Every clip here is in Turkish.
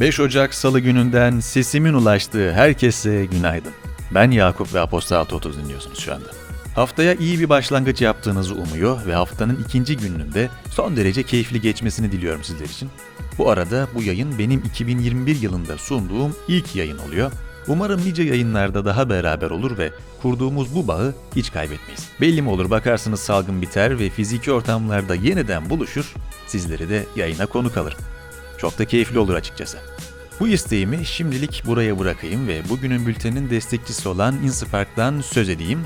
5 Ocak Salı gününden sesimin ulaştığı herkese günaydın. Ben Yakup ve Apostol 630 dinliyorsunuz şu anda. Haftaya iyi bir başlangıç yaptığınızı umuyor ve haftanın ikinci gününün de son derece keyifli geçmesini diliyorum sizler için. Bu arada bu yayın benim 2021 yılında sunduğum ilk yayın oluyor. Umarım nice yayınlarda daha beraber olur ve kurduğumuz bu bağı hiç kaybetmeyiz. Belli mi olur bakarsınız salgın biter ve fiziki ortamlarda yeniden buluşur, sizleri de yayına konuk alırım. Çok da keyifli olur açıkçası. Bu isteğimi şimdilik buraya bırakayım ve bugünün bülteninin destekçisi olan Inspark'tan söz edeyim.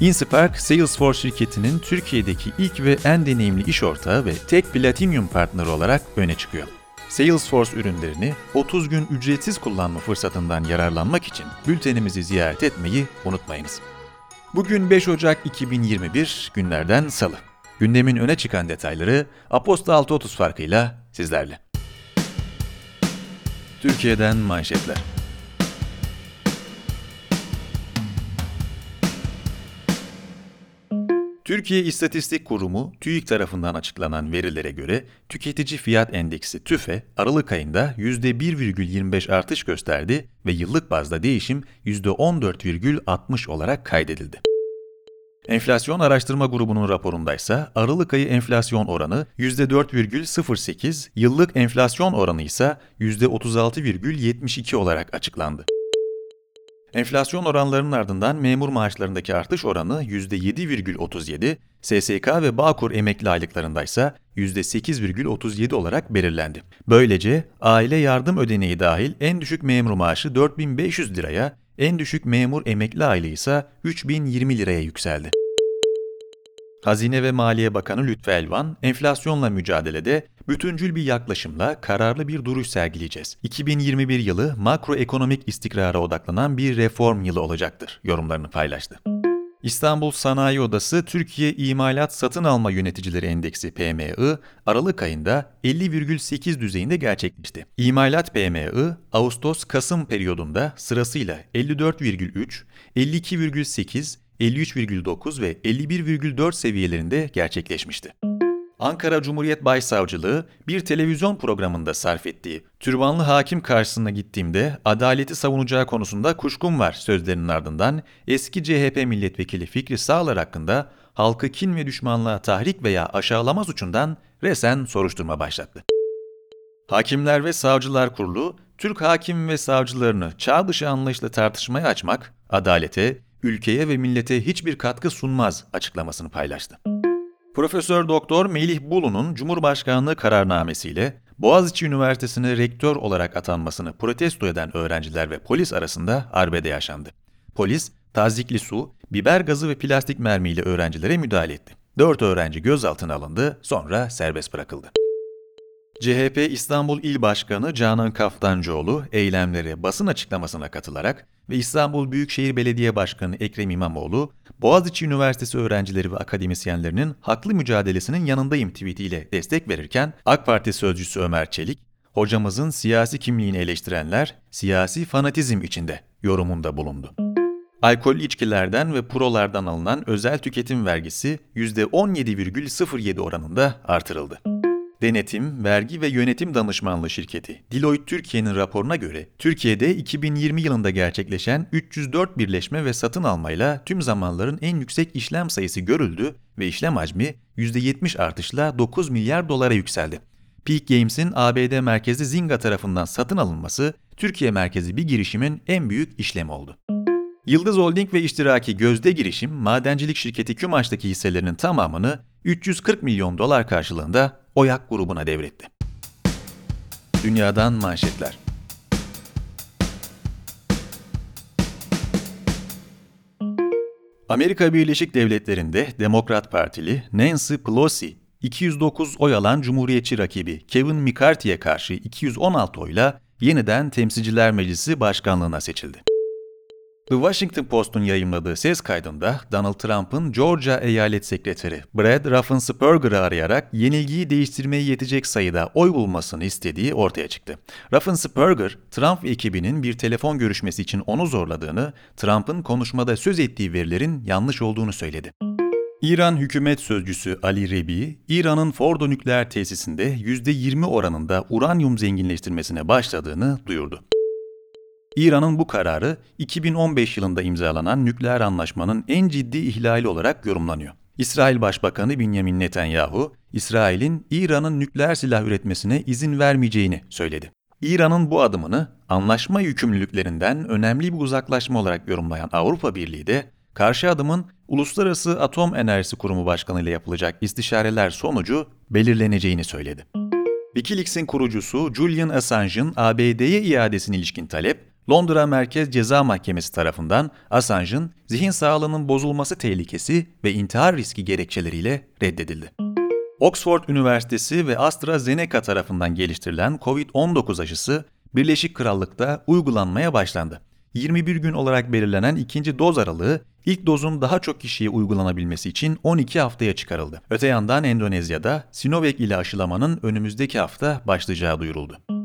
Inspark, Salesforce şirketinin Türkiye'deki ilk ve en deneyimli iş ortağı ve tek Platinum partneri olarak öne çıkıyor. Salesforce ürünlerini 30 gün ücretsiz kullanma fırsatından yararlanmak için bültenimizi ziyaret etmeyi unutmayınız. Bugün 5 Ocak 2021 günlerden salı. Gündemin öne çıkan detayları Aposta 630 farkıyla sizlerle. Türkiye'den manşetler. Türkiye İstatistik Kurumu TÜİK tarafından açıklanan verilere göre tüketici fiyat endeksi TÜFE Aralık ayında %1,25 artış gösterdi ve yıllık bazda değişim %14,60 olarak kaydedildi. Enflasyon Araştırma Grubu'nun raporundaysa Aralık ayı enflasyon oranı %4,08, yıllık enflasyon oranı ise %36,72 olarak açıklandı. Enflasyon oranlarının ardından memur maaşlarındaki artış oranı %7,37, SSK ve Bağkur emekli aylıklarında ise %8,37 olarak belirlendi. Böylece aile yardım ödeneği dahil en düşük memur maaşı 4500 liraya, en düşük memur emekli aylığı ise 3020 liraya yükseldi. Hazine ve Maliye Bakanı Lütfü Elvan, enflasyonla mücadelede bütüncül bir yaklaşımla kararlı bir duruş sergileyeceğiz. 2021 yılı makroekonomik istikrara odaklanan bir reform yılı olacaktır, yorumlarını paylaştı. İstanbul Sanayi Odası Türkiye İmalat Satın Alma Yöneticileri Endeksi PMI Aralık ayında 50,8 düzeyinde gerçekleşti. İmalat PMI Ağustos-Kasım periyodunda sırasıyla 54,3, 52,8, 53,9 ve 51,4 seviyelerinde gerçekleşmişti. Ankara Cumhuriyet Başsavcılığı bir televizyon programında sarf ettiği türbanlı hakim karşısına gittiğimde adaleti savunacağı konusunda kuşkum var sözlerinin ardından eski CHP milletvekili Fikri Sağlar hakkında halkı kin ve düşmanlığa tahrik veya aşağılama suçundan resen soruşturma başlattı. Hakimler ve Savcılar Kurulu, Türk hakim ve savcılarını çağ dışı anlayışla tartışmaya açmak, adalete, ülkeye ve millete hiçbir katkı sunmaz açıklamasını paylaştı. Profesör Doktor Melih Bulu'nun Cumhurbaşkanlığı kararnamesiyle Boğaziçi Üniversitesi'ne rektör olarak atanmasını protesto eden öğrenciler ve polis arasında arbede yaşandı. Polis, tazikli su, biber gazı ve plastik mermiyle öğrencilere müdahale etti. Dört öğrenci gözaltına alındı, sonra serbest bırakıldı. CHP İstanbul İl Başkanı Canan Kaftancıoğlu eylemlere basın açıklamasına katılarak ve İstanbul Büyükşehir Belediye Başkanı Ekrem İmamoğlu, Boğaziçi Üniversitesi öğrencileri ve akademisyenlerinin haklı mücadelesinin yanındayım tweetiyle destek verirken AK Parti sözcüsü Ömer Çelik, hocamızın siyasi kimliğini eleştirenler siyasi fanatizm içinde yorumunda bulundu. Alkollü içkilerden ve purolardan alınan özel tüketim vergisi %17,07 oranında artırıldı. Denetim, Vergi ve Yönetim Danışmanlığı Şirketi Deloitte Türkiye'nin raporuna göre Türkiye'de 2020 yılında gerçekleşen 304 birleşme ve satın almayla tüm zamanların en yüksek işlem sayısı görüldü ve işlem hacmi %70 artışla 9 milyar dolara yükseldi. Peak Games'in ABD merkezli Zynga tarafından satın alınması Türkiye merkezi bir girişimin en büyük işlemi oldu. Yıldız Holding ve iştiraki Gözde Girişim, madencilik şirketi Kümaş'taki hisselerinin tamamını 340 milyon dolar karşılığında Oyak grubuna devretti. Dünyadan manşetler. Amerika Birleşik Devletleri'nde Demokrat Partili Nancy Pelosi 209 oy alan Cumhuriyetçi rakibi Kevin McCarthy'ye karşı 216 oyla yeniden Temsilciler Meclisi Başkanlığına seçildi. The Washington Post'un yayımladığı ses kaydında Donald Trump'ın Georgia Eyalet Sekreteri Brad Raffensperger'ı arayarak yenilgiyi değiştirmeye yetecek sayıda oy bulmasını istediği ortaya çıktı. Raffensperger, Trump ekibinin bir telefon görüşmesi için onu zorladığını, Trump'ın konuşmada söz ettiği verilerin yanlış olduğunu söyledi. İran hükümet sözcüsü Ali Rebi, İran'ın Fordo nükleer tesisinde %20 oranında uranyum zenginleştirmesine başladığını duyurdu. İran'ın bu kararı 2015 yılında imzalanan nükleer anlaşmanın en ciddi ihlali olarak yorumlanıyor. İsrail Başbakanı Benjamin Netanyahu, İsrail'in İran'ın nükleer silah üretmesine izin vermeyeceğini söyledi. İran'ın bu adımını anlaşma yükümlülüklerinden önemli bir uzaklaşma olarak yorumlayan Avrupa Birliği de karşı adımın Uluslararası Atom Enerjisi Kurumu Başkanı ile yapılacak istişareler sonucu belirleneceğini söyledi. Wikileaks'in kurucusu Julian Assange'ın ABD'ye iadesine ilişkin talep, Londra Merkez Ceza Mahkemesi tarafından Assange'ın zihin sağlığının bozulması tehlikesi ve intihar riski gerekçeleriyle reddedildi. Oxford Üniversitesi ve AstraZeneca tarafından geliştirilen COVID-19 aşısı Birleşik Krallık'ta uygulanmaya başlandı. 21 gün olarak belirlenen ikinci doz aralığı ilk dozun daha çok kişiye uygulanabilmesi için 12 haftaya çıkarıldı. Öte yandan Endonezya'da Sinovac ile aşılamanın önümüzdeki hafta başlayacağı duyuruldu.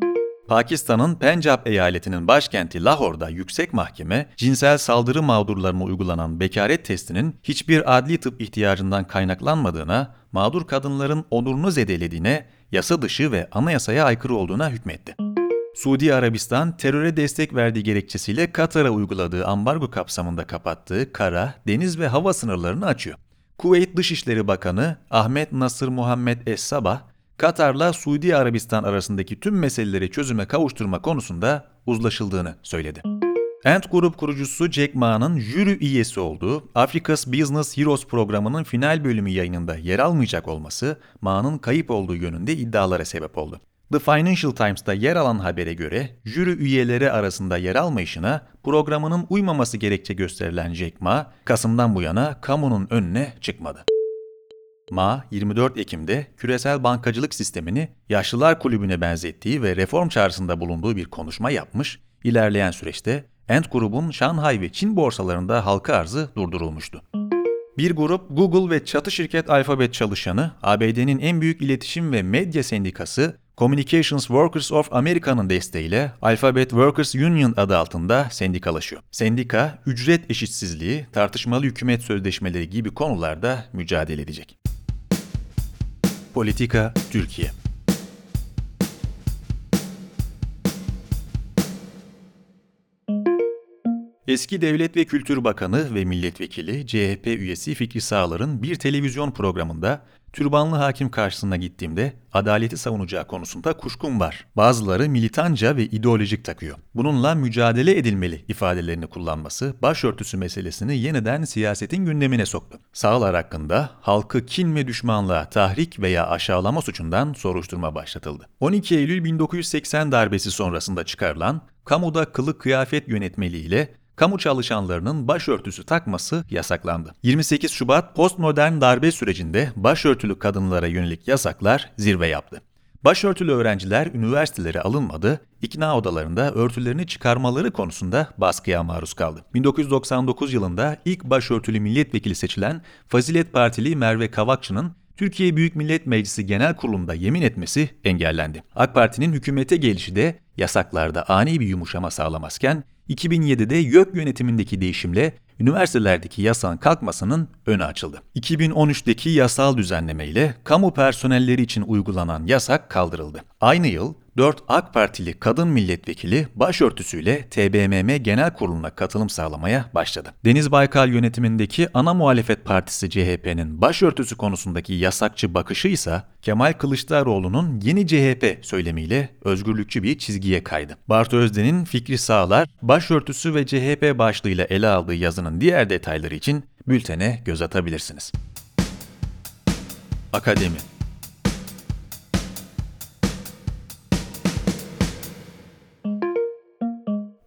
Pakistan'ın Pencap eyaletinin başkenti Lahor'da yüksek mahkeme, cinsel saldırı mağdurlarına uygulanan bekaret testinin hiçbir adli tıp ihtiyacından kaynaklanmadığına, mağdur kadınların onurunu zedelediğine, yasa dışı ve anayasaya aykırı olduğuna hükmetti. Suudi Arabistan teröre destek verdiği gerekçesiyle Katar'a uyguladığı ambargo kapsamında kapattığı kara, deniz ve hava sınırlarını açıyor. Kuveyt Dışişleri Bakanı Ahmet Nasır Muhammed Es-Sabah, Katar'la Suudi Arabistan arasındaki tüm meseleleri çözüme kavuşturma konusunda uzlaşıldığını söyledi. Ant Group kurucusu Jack Ma'nın jüri üyesi olduğu Africa's Business Heroes programının final bölümü yayınında yer almayacak olması Ma'nın kayıp olduğu yönünde iddialara sebep oldu. The Financial Times'ta yer alan habere göre jüri üyeleri arasında yer almayışına programının uymaması gerekçe gösterilen Jack Ma, Kasım'dan bu yana kamunun önüne çıkmadı. Ma, 24 Ekim'de küresel bankacılık sistemini Yaşlılar Kulübü'ne benzettiği ve reform çağrısında bulunduğu bir konuşma yapmış, ilerleyen süreçte Ant grubun Şanghay ve Çin borsalarında halka arzı durdurulmuştu. Bir grup Google ve çatı şirket Alphabet çalışanı, ABD'nin en büyük iletişim ve medya sendikası Communications Workers of America'nın desteğiyle Alphabet Workers Union adı altında sendikalaşıyor. Sendika, ücret eşitsizliği, tartışmalı hükümet sözleşmeleri gibi konularda mücadele edecek. Politika Türkiye. Eski Devlet ve Kültür Bakanı ve Milletvekili CHP üyesi Fikri Sağlar'ın bir televizyon programında türbanlı hakim karşısına gittiğimde adaleti savunacağı konusunda kuşkum var. Bazıları militanca ve ideolojik takıyor. Bununla mücadele edilmeli ifadelerini kullanması başörtüsü meselesini yeniden siyasetin gündemine soktu. Sağlar hakkında halkı kin ve düşmanlığa tahrik veya aşağılama suçundan soruşturma başlatıldı. 12 Eylül 1980 darbesi sonrasında çıkarılan kamuda kılık kıyafet yönetmeliğiyle kamu çalışanlarının başörtüsü takması yasaklandı. 28 Şubat postmodern darbe sürecinde başörtülü kadınlara yönelik yasaklar zirve yaptı. Başörtülü öğrenciler üniversitelere alınmadı, ikna odalarında örtülerini çıkarmaları konusunda baskıya maruz kaldı. 1999 yılında ilk başörtülü milletvekili seçilen Fazilet Partili Merve Kavakçı'nın Türkiye Büyük Millet Meclisi Genel Kurulu'nda yemin etmesi engellendi. AK Parti'nin hükümete gelişi de yasaklarda ani bir yumuşama sağlamazken 2007'de YÖK yönetimindeki değişimle üniversitelerdeki yasağın kalkmasının önü açıldı. 2013'teki yasal düzenleme ile kamu personelleri için uygulanan yasak kaldırıldı. Aynı yıl 4 AK Partili kadın milletvekili başörtüsüyle TBMM Genel Kurulu'na katılım sağlamaya başladı. Deniz Baykal yönetimindeki ana muhalefet partisi CHP'nin başörtüsü konusundaki yasakçı bakışı ise Kemal Kılıçdaroğlu'nun yeni CHP söylemiyle özgürlükçü bir çizgiye kaydı. Bartu Özden'in Fikri Sağlar, başörtüsü ve CHP başlığıyla ele aldığı yazının diğer detayları için bültene göz atabilirsiniz. Akademi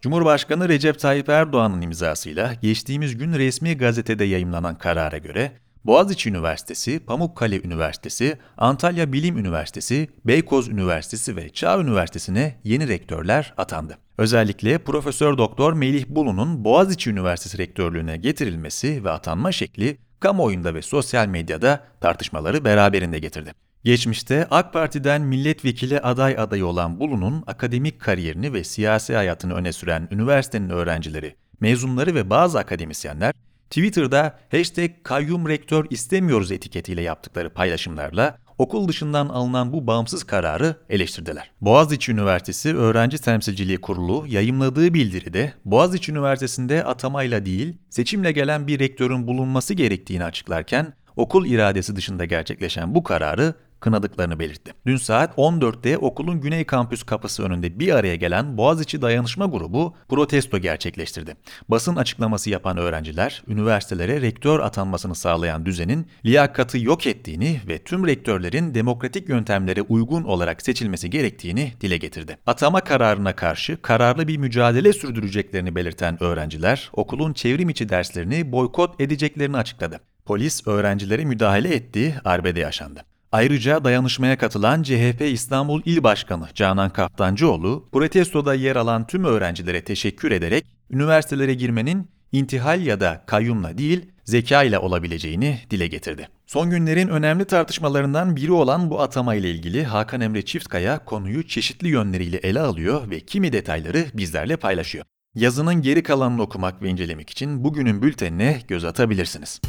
Cumhurbaşkanı Recep Tayyip Erdoğan'ın imzasıyla geçtiğimiz gün resmi gazetede yayımlanan karara göre Boğaziçi Üniversitesi, Pamukkale Üniversitesi, Antalya Bilim Üniversitesi, Beykoz Üniversitesi ve Çağ Üniversitesi'ne yeni rektörler atandı. Özellikle Profesör Doktor Melih Bulu'nun Boğaziçi Üniversitesi rektörlüğüne getirilmesi ve atanma şekli kamuoyunda ve sosyal medyada tartışmaları beraberinde getirdi. Geçmişte AK Parti'den milletvekili aday adayı olan Bulu'nun akademik kariyerini ve siyasi hayatını öne süren üniversitenin öğrencileri, mezunları ve bazı akademisyenler Twitter'da hashtag kayyum rektör istemiyoruz etiketiyle yaptıkları paylaşımlarla okul dışından alınan bu bağımsız kararı eleştirdiler. Boğaziçi Üniversitesi Öğrenci Temsilciliği Kurulu yayımladığı bildiride Boğaziçi Üniversitesi'nde atamayla değil seçimle gelen bir rektörün bulunması gerektiğini açıklarken okul iradesi dışında gerçekleşen bu kararı kınadıklarını belirtti. Dün saat 14'te okulun Güney Kampüs kapısı önünde bir araya gelen Boğaziçi Dayanışma Grubu protesto gerçekleştirdi. Basın açıklaması yapan öğrenciler, üniversitelere rektör atanmasını sağlayan düzenin liyakatı yok ettiğini ve tüm rektörlerin demokratik yöntemlere uygun olarak seçilmesi gerektiğini dile getirdi. Atama kararına karşı kararlı bir mücadele sürdüreceklerini belirten öğrenciler, okulun çevrim içi derslerini boykot edeceklerini açıkladı. Polis öğrencilere müdahale etti, arbede yaşandı. Ayrıca dayanışmaya katılan CHP İstanbul İl Başkanı Canan Kaftancıoğlu, protestoda yer alan tüm öğrencilere teşekkür ederek üniversitelere girmenin intihal ya da kayyumla değil, zeka ile olabileceğini dile getirdi. Son günlerin önemli tartışmalarından biri olan bu atama ile ilgili Hakan Emre Çiftkaya konuyu çeşitli yönleriyle ele alıyor ve kimi detayları bizlerle paylaşıyor. Yazının geri kalanını okumak ve incelemek için bugünün bültenine göz atabilirsiniz.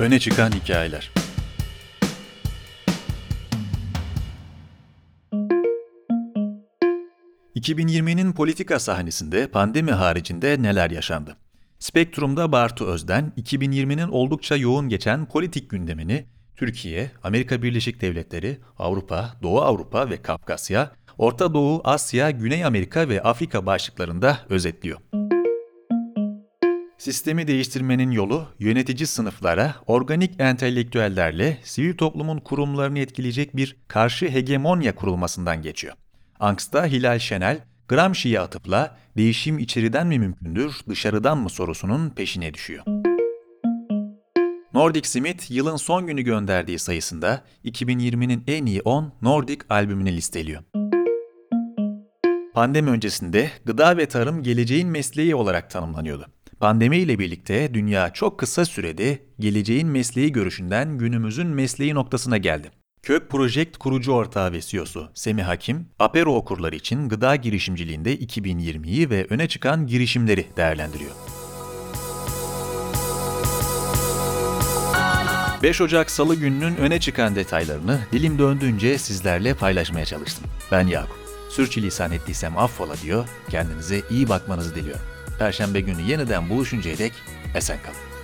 Öne çıkan hikayeler. ...2020'nin politika sahnesinde pandemi haricinde neler yaşandı? Spektrum'da Bartu Özden, 2020'nin oldukça yoğun geçen politik gündemini Türkiye, Amerika Birleşik Devletleri, Avrupa, Doğu Avrupa ve Kafkasya, Orta Doğu, Asya, Güney Amerika ve Afrika başlıklarında özetliyor. Sistemi değiştirmenin yolu yönetici sınıflara, organik entelektüellerle sivil toplumun kurumlarını etkileyecek bir karşı hegemonya kurulmasından geçiyor. Angst'ta Hilal Şenel, Gramsci'ye atıfla değişim içeriden mi mümkündür, dışarıdan mı sorusunun peşine düşüyor. Nordic Smith yılın son günü gönderdiği sayısında 2020'nin en iyi 10 Nordic albümünü listeliyor. Pandemi öncesinde gıda ve tarım geleceğin mesleği olarak tanımlanıyordu. Pandemi ile birlikte dünya çok kısa sürede geleceğin mesleği görüşünden günümüzün mesleği noktasına geldi. Kök Project kurucu ortağı ve CEO'su Semih Hakim, Apero okurları için gıda girişimciliğinde 2020'yi ve öne çıkan girişimleri değerlendiriyor. 5 Ocak Salı gününün öne çıkan detaylarını dilim döndüğünce sizlerle paylaşmaya çalıştım. Ben Yakup. Sürçülisan ettiysem affola diyor, kendinize iyi bakmanızı diliyorum. Perşembe günü yeniden buluşuncaya dek esen kalın.